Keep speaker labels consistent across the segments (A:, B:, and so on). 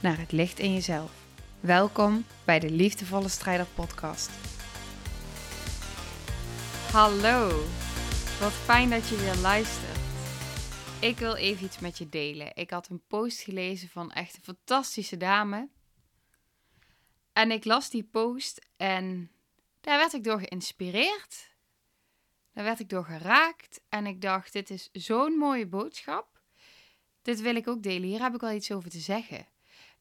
A: naar het licht in jezelf. Welkom bij de Liefdevolle Strijder Podcast. Hallo, wat fijn dat je weer luistert. Ik wil even iets met je delen. Ik had een post gelezen van echt een fantastische dame. En ik las die post en daar werd ik door geïnspireerd. Daar werd ik door geraakt. En ik dacht, dit is zo'n mooie boodschap. Dit wil ik ook delen. Hier heb ik wel iets over te zeggen.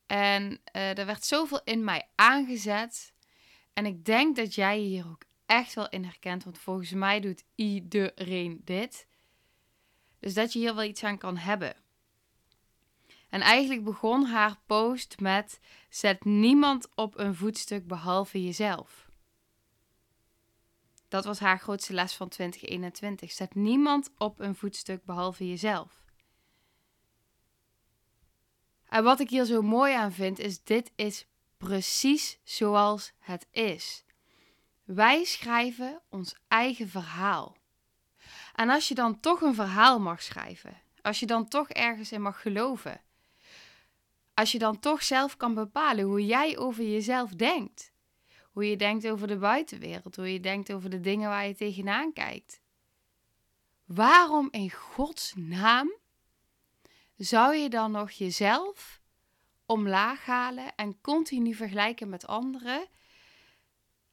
A: En uh, er werd zoveel in mij aangezet. En ik denk dat jij hier ook echt wel in herkent. Want volgens mij doet iedereen dit. Dus dat je hier wel iets aan kan hebben. En eigenlijk begon haar post met: Zet niemand op een voetstuk behalve jezelf. Dat was haar grootste les van 2021. Zet niemand op een voetstuk behalve jezelf. En wat ik hier zo mooi aan vind, is dit is precies zoals het is. Wij schrijven ons eigen verhaal. En als je dan toch een verhaal mag schrijven, als je dan toch ergens in mag geloven, als je dan toch zelf kan bepalen hoe jij over jezelf denkt, hoe je denkt over de buitenwereld, hoe je denkt over de dingen waar je tegenaan kijkt. Waarom in Gods naam zou je dan nog jezelf omlaag halen en continu vergelijken met anderen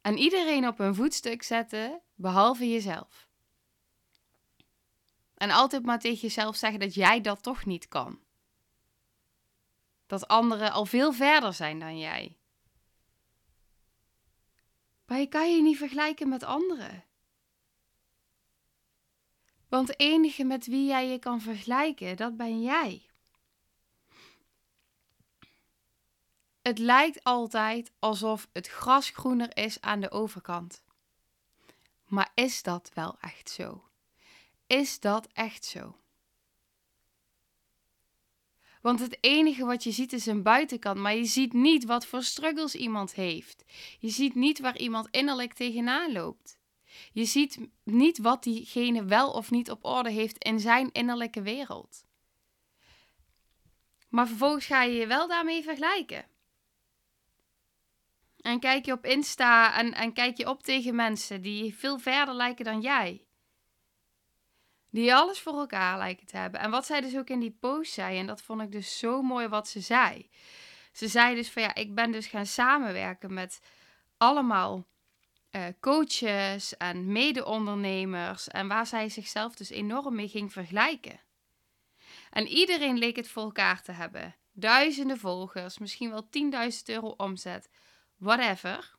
A: en iedereen op een voetstuk zetten behalve jezelf? En altijd maar tegen jezelf zeggen dat jij dat toch niet kan. Dat anderen al veel verder zijn dan jij. Maar je kan je niet vergelijken met anderen. Want de enige met wie jij je kan vergelijken, dat ben jij. Het lijkt altijd alsof het gras groener is aan de overkant. Maar is dat wel echt zo? Is dat echt zo? Want het enige wat je ziet is een buitenkant, maar je ziet niet wat voor struggles iemand heeft. Je ziet niet waar iemand innerlijk tegenaan loopt. Je ziet niet wat diegene wel of niet op orde heeft in zijn innerlijke wereld. Maar vervolgens ga je je wel daarmee vergelijken. En kijk je op Insta en, en kijk je op tegen mensen die veel verder lijken dan jij. Die alles voor elkaar lijken te hebben. En wat zij dus ook in die post zei, en dat vond ik dus zo mooi wat ze zei. Ze zei dus van ja, ik ben dus gaan samenwerken met allemaal uh, coaches en mede-ondernemers. En waar zij zichzelf dus enorm mee ging vergelijken. En iedereen leek het voor elkaar te hebben. Duizenden volgers, misschien wel 10.000 euro omzet, whatever.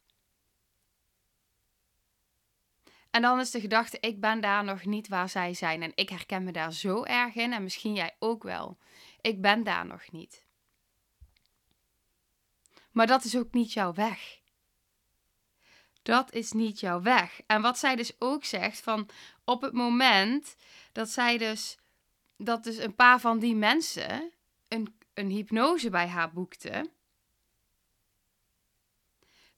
A: En dan is de gedachte, ik ben daar nog niet waar zij zijn. En ik herken me daar zo erg in. En misschien jij ook wel. Ik ben daar nog niet. Maar dat is ook niet jouw weg. Dat is niet jouw weg. En wat zij dus ook zegt van op het moment dat zij dus dat dus een paar van die mensen een, een hypnose bij haar boekten.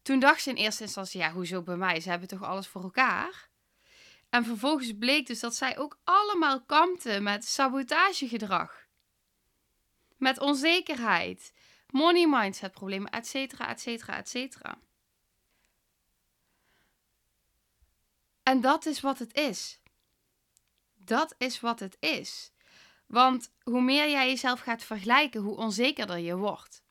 A: Toen dacht ze in eerste instantie, ja, hoezo bij mij? Ze hebben toch alles voor elkaar? En vervolgens bleek dus dat zij ook allemaal kampten met sabotagegedrag. Met onzekerheid, money mindset problemen, et cetera, et cetera, et cetera. En dat is wat het is. Dat is wat het is. Want hoe meer jij jezelf gaat vergelijken, hoe onzekerder je wordt.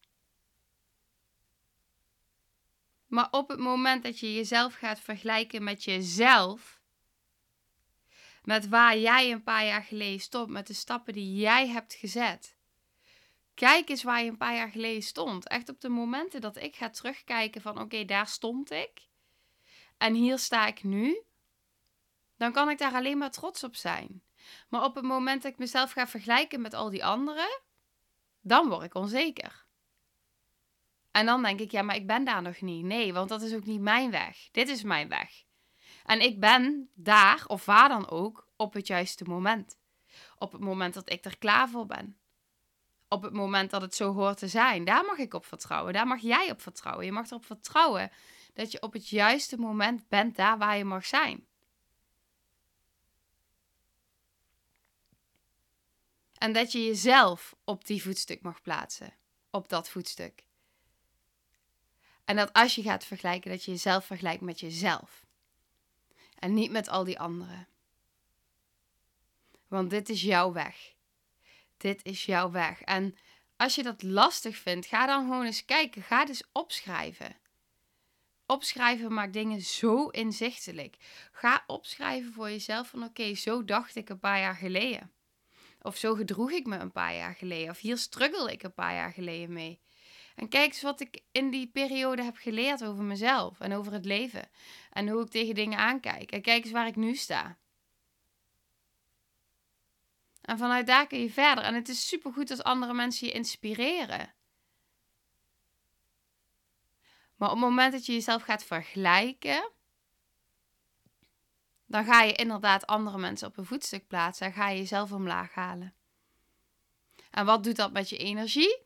A: Maar op het moment dat je jezelf gaat vergelijken met jezelf, met waar jij een paar jaar geleden stond, met de stappen die jij hebt gezet. Kijk eens waar je een paar jaar geleden stond. Echt op de momenten dat ik ga terugkijken van oké, daar stond ik. En hier sta ik nu. Dan kan ik daar alleen maar trots op zijn. Maar op het moment dat ik mezelf ga vergelijken met al die anderen, dan word ik onzeker. En dan denk ik, ja, maar ik ben daar nog niet. Nee, want dat is ook niet mijn weg. Dit is mijn weg. En ik ben daar, of waar dan ook, op het juiste moment. Op het moment dat ik er klaar voor ben. Op het moment dat het zo hoort te zijn. Daar mag ik op vertrouwen. Daar mag jij op vertrouwen. Je mag erop vertrouwen dat je op het juiste moment bent daar waar je mag zijn. En dat je jezelf op die voetstuk mag plaatsen. Op dat voetstuk. En dat als je gaat vergelijken, dat je jezelf vergelijkt met jezelf. En niet met al die anderen. Want dit is jouw weg. Dit is jouw weg. En als je dat lastig vindt, ga dan gewoon eens kijken. Ga dus opschrijven. Opschrijven maakt dingen zo inzichtelijk. Ga opschrijven voor jezelf van oké, zo dacht ik een paar jaar geleden. Of zo gedroeg ik me een paar jaar geleden. Of hier struggle ik een paar jaar geleden mee. En kijk eens wat ik in die periode heb geleerd over mezelf en over het leven. En hoe ik tegen dingen aankijk. En kijk eens waar ik nu sta. En vanuit daar kun je verder. En het is supergoed als andere mensen je inspireren. Maar op het moment dat je jezelf gaat vergelijken, dan ga je inderdaad andere mensen op een voetstuk plaatsen en ga je jezelf omlaag halen. En wat doet dat met je energie?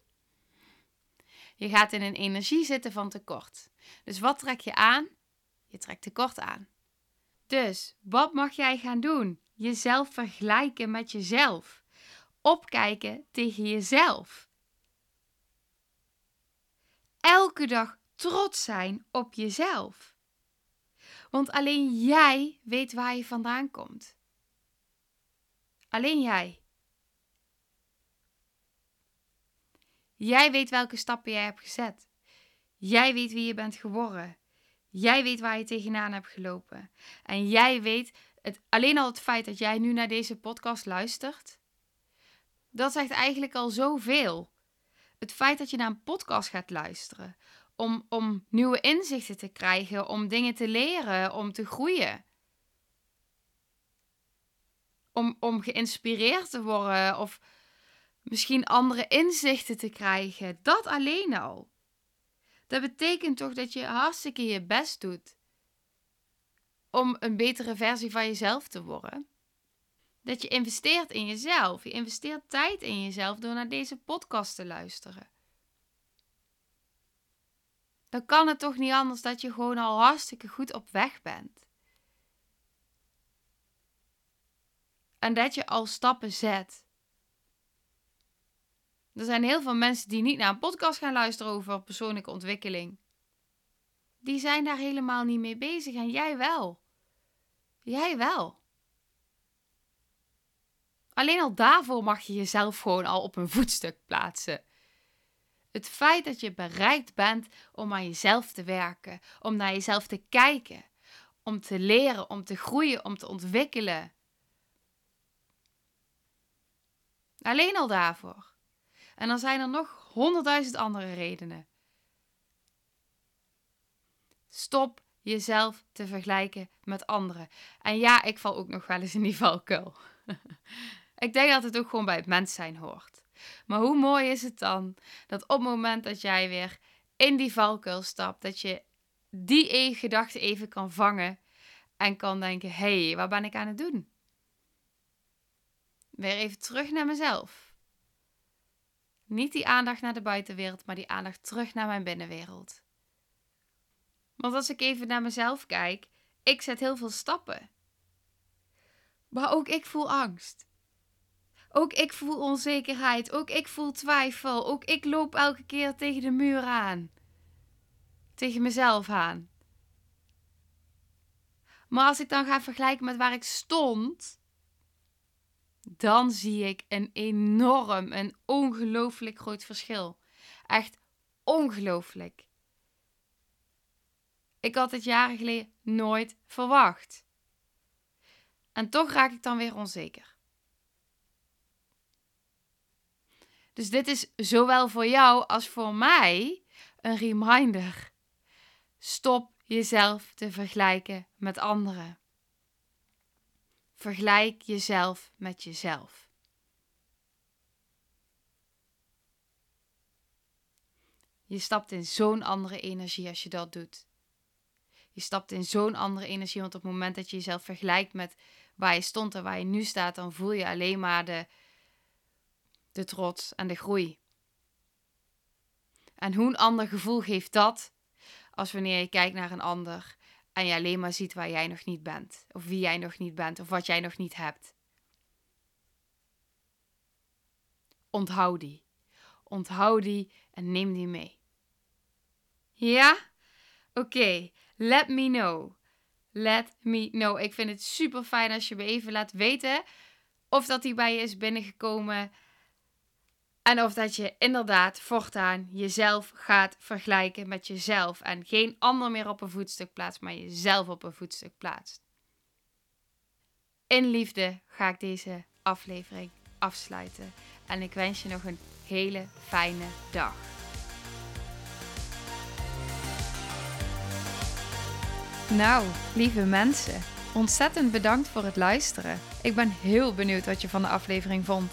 A: Je gaat in een energie zitten van tekort. Dus wat trek je aan? Je trekt tekort aan. Dus wat mag jij gaan doen? Jezelf vergelijken met jezelf. Opkijken tegen jezelf. Elke dag trots zijn op jezelf. Want alleen jij weet waar je vandaan komt. Alleen jij. Jij weet welke stappen jij hebt gezet. Jij weet wie je bent geworden. Jij weet waar je tegenaan hebt gelopen. En jij weet, het, alleen al het feit dat jij nu naar deze podcast luistert, dat zegt eigenlijk al zoveel. Het feit dat je naar een podcast gaat luisteren, om, om nieuwe inzichten te krijgen, om dingen te leren, om te groeien. Om, om geïnspireerd te worden of misschien andere inzichten te krijgen. Dat alleen al. Dat betekent toch dat je hartstikke je best doet om een betere versie van jezelf te worden. Dat je investeert in jezelf. Je investeert tijd in jezelf door naar deze podcast te luisteren dan kan het toch niet anders dat je gewoon al hartstikke goed op weg bent. En dat je al stappen zet. Er zijn heel veel mensen die niet naar een podcast gaan luisteren over persoonlijke ontwikkeling. Die zijn daar helemaal niet mee bezig en jij wel. Jij wel. Alleen al daarvoor mag je jezelf gewoon al op een voetstuk plaatsen. Het feit dat je bereikt bent om aan jezelf te werken, om naar jezelf te kijken, om te leren, om te groeien, om te ontwikkelen. Alleen al daarvoor. En dan zijn er nog honderdduizend andere redenen. Stop jezelf te vergelijken met anderen. En ja, ik val ook nog wel eens in die valkuil. ik denk dat het ook gewoon bij het mens zijn hoort. Maar hoe mooi is het dan dat op het moment dat jij weer in die valkuil stapt, dat je die gedachte even kan vangen en kan denken: hé, hey, wat ben ik aan het doen? Weer even terug naar mezelf. Niet die aandacht naar de buitenwereld, maar die aandacht terug naar mijn binnenwereld. Want als ik even naar mezelf kijk, ik zet heel veel stappen. Maar ook ik voel angst. Ook ik voel onzekerheid. Ook ik voel twijfel. Ook ik loop elke keer tegen de muur aan. Tegen mezelf aan. Maar als ik dan ga vergelijken met waar ik stond, dan zie ik een enorm, een ongelooflijk groot verschil. Echt ongelooflijk. Ik had het jaren geleden nooit verwacht. En toch raak ik dan weer onzeker. Dus dit is zowel voor jou als voor mij een reminder. Stop jezelf te vergelijken met anderen. Vergelijk jezelf met jezelf. Je stapt in zo'n andere energie als je dat doet. Je stapt in zo'n andere energie, want op het moment dat je jezelf vergelijkt met waar je stond en waar je nu staat, dan voel je alleen maar de, de trots en de groei. En hoe een ander gevoel geeft dat als wanneer je kijkt naar een ander en je alleen maar ziet waar jij nog niet bent, of wie jij nog niet bent, of wat jij nog niet hebt. Onthoud die. Onthoud die en neem die mee. Ja? Oké, let me know. Let me know. Ik vind het super fijn als je me even laat weten of dat die bij je is binnengekomen. En of dat je inderdaad voortaan jezelf gaat vergelijken met jezelf. En geen ander meer op een voetstuk plaatst, maar jezelf op een voetstuk plaatst. In liefde ga ik deze aflevering afsluiten. En ik wens je nog een hele fijne dag. Nou, lieve mensen, ontzettend bedankt voor het luisteren. Ik ben heel benieuwd wat je van de aflevering vond